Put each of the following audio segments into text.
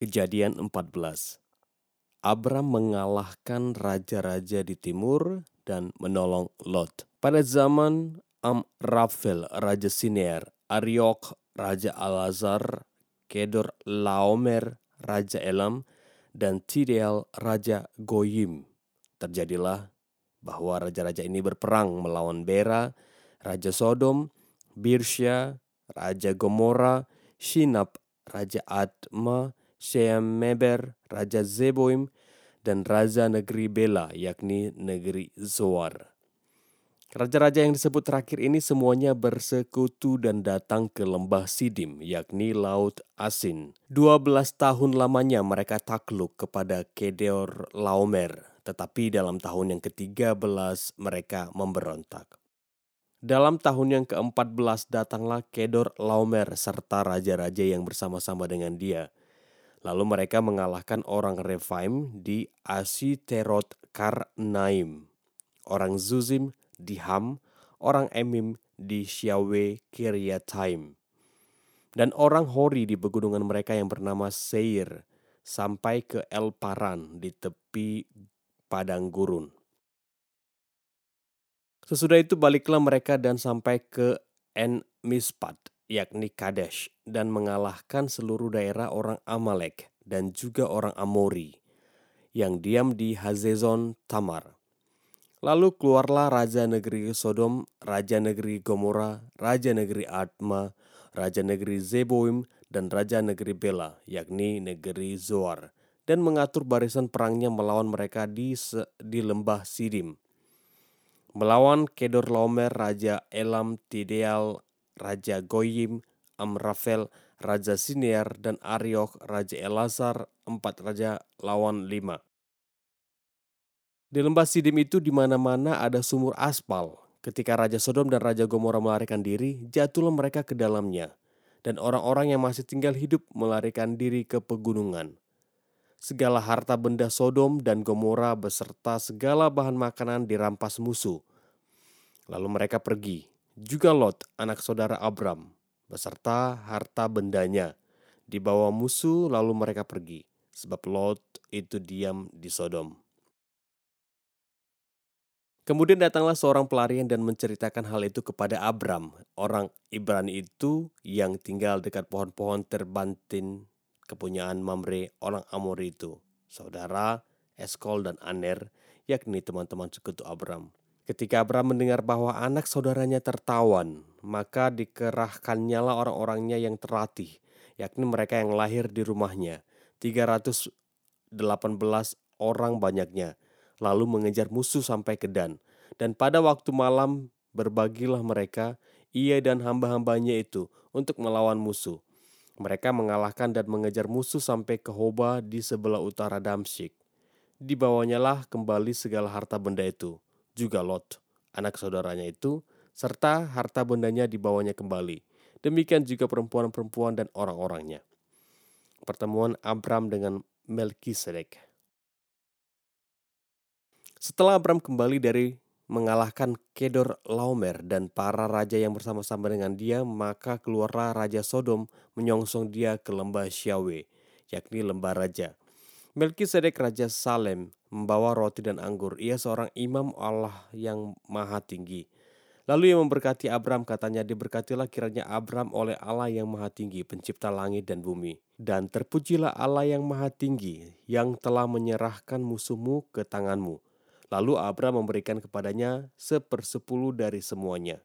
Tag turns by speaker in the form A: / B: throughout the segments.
A: Kejadian 14 Abram mengalahkan raja-raja di timur dan menolong Lot. Pada zaman Amrafel, Raja Sinear, Ariok, Raja Alazar, Kedor Laomer, Raja Elam, dan Tidal, Raja Goyim. Terjadilah bahwa raja-raja ini berperang melawan Bera, Raja Sodom, Birsya, Raja Gomora, Shinab, Raja Adma, Shemeber, Raja Zeboim, dan Raja negeri Bela, yakni negeri Zoar. Raja-raja yang disebut terakhir ini semuanya bersekutu dan datang ke lembah Sidim, yakni Laut Asin. 12 tahun lamanya mereka takluk kepada Kedor Laomer, tetapi dalam tahun yang ke-13 mereka memberontak. Dalam tahun yang ke-14 datanglah Kedor Laomer serta raja-raja yang bersama-sama dengan dia. Lalu mereka mengalahkan orang Refaim di Asiterot Karnaim, orang Zuzim di Ham, orang Emim di Syawe Kiryataim, dan orang Hori di pegunungan mereka yang bernama Seir, sampai ke El Paran di tepi padang gurun. Sesudah itu baliklah mereka dan sampai ke En Mispat, yakni Kadesh, dan mengalahkan seluruh daerah orang Amalek dan juga orang Amori yang diam di Hazezon Tamar. Lalu keluarlah raja negeri Sodom, raja negeri Gomora, raja negeri Adma, raja negeri Zeboim, dan raja negeri Bela, yakni negeri Zoar, dan mengatur barisan perangnya melawan mereka di, di lembah Sidim. Melawan Kedor Lomer, raja Elam, Tideal, raja Goyim, Amrafel, raja Siniar, dan Ariok, raja Elazar, empat raja lawan lima. Di lembah Sidim itu di mana-mana ada sumur aspal. Ketika Raja Sodom dan Raja Gomora melarikan diri, jatuhlah mereka ke dalamnya. Dan orang-orang yang masih tinggal hidup melarikan diri ke pegunungan. Segala harta benda Sodom dan Gomora beserta segala bahan makanan dirampas musuh. Lalu mereka pergi. Juga Lot, anak saudara Abram, beserta harta bendanya. Dibawa musuh lalu mereka pergi. Sebab Lot itu diam di Sodom. Kemudian datanglah seorang pelarian dan menceritakan hal itu kepada Abram, orang Ibrani itu yang tinggal dekat pohon-pohon terbantin kepunyaan Mamre, orang Amori itu, saudara Eskol dan Aner, yakni teman-teman sekutu Abram. Ketika Abram mendengar bahwa anak saudaranya tertawan, maka dikerahkannya lah orang-orangnya yang terlatih, yakni mereka yang lahir di rumahnya, 318 orang banyaknya, lalu mengejar musuh sampai ke Dan. Dan pada waktu malam berbagilah mereka, ia dan hamba-hambanya itu, untuk melawan musuh. Mereka mengalahkan dan mengejar musuh sampai ke Hoba di sebelah utara Damsyik. Dibawanya lah kembali segala harta benda itu, juga Lot, anak saudaranya itu, serta harta bendanya dibawanya kembali. Demikian juga perempuan-perempuan dan orang-orangnya. Pertemuan Abram dengan Melkisedek. Setelah Abram kembali dari mengalahkan Kedor Laomer dan para raja yang bersama-sama dengan dia, maka keluarlah Raja Sodom menyongsong dia ke lembah Syawe, yakni lembah raja. Melkisedek Raja Salem membawa roti dan anggur. Ia seorang imam Allah yang maha tinggi. Lalu ia memberkati Abram katanya diberkatilah kiranya Abram oleh Allah yang maha tinggi pencipta langit dan bumi. Dan terpujilah Allah yang maha tinggi yang telah menyerahkan musuhmu ke tanganmu Lalu Abram memberikan kepadanya sepersepuluh dari semuanya.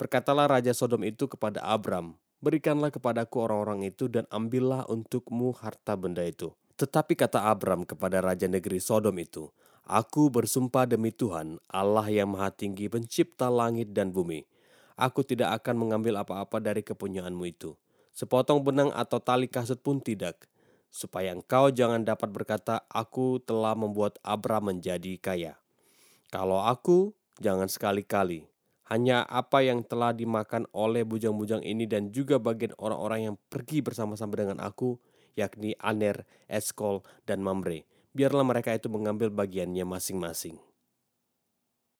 A: Berkatalah Raja Sodom itu kepada Abram, Berikanlah kepadaku orang-orang itu dan ambillah untukmu harta benda itu. Tetapi kata Abram kepada Raja negeri Sodom itu, Aku bersumpah demi Tuhan, Allah yang maha tinggi pencipta langit dan bumi. Aku tidak akan mengambil apa-apa dari kepunyaanmu itu. Sepotong benang atau tali kasut pun tidak supaya engkau jangan dapat berkata, "Aku telah membuat Abram menjadi kaya." Kalau aku, jangan sekali-kali. Hanya apa yang telah dimakan oleh bujang-bujang ini dan juga bagian orang-orang yang pergi bersama-sama dengan aku, yakni Aner, Eskol, dan Mamre. Biarlah mereka itu mengambil bagiannya masing-masing.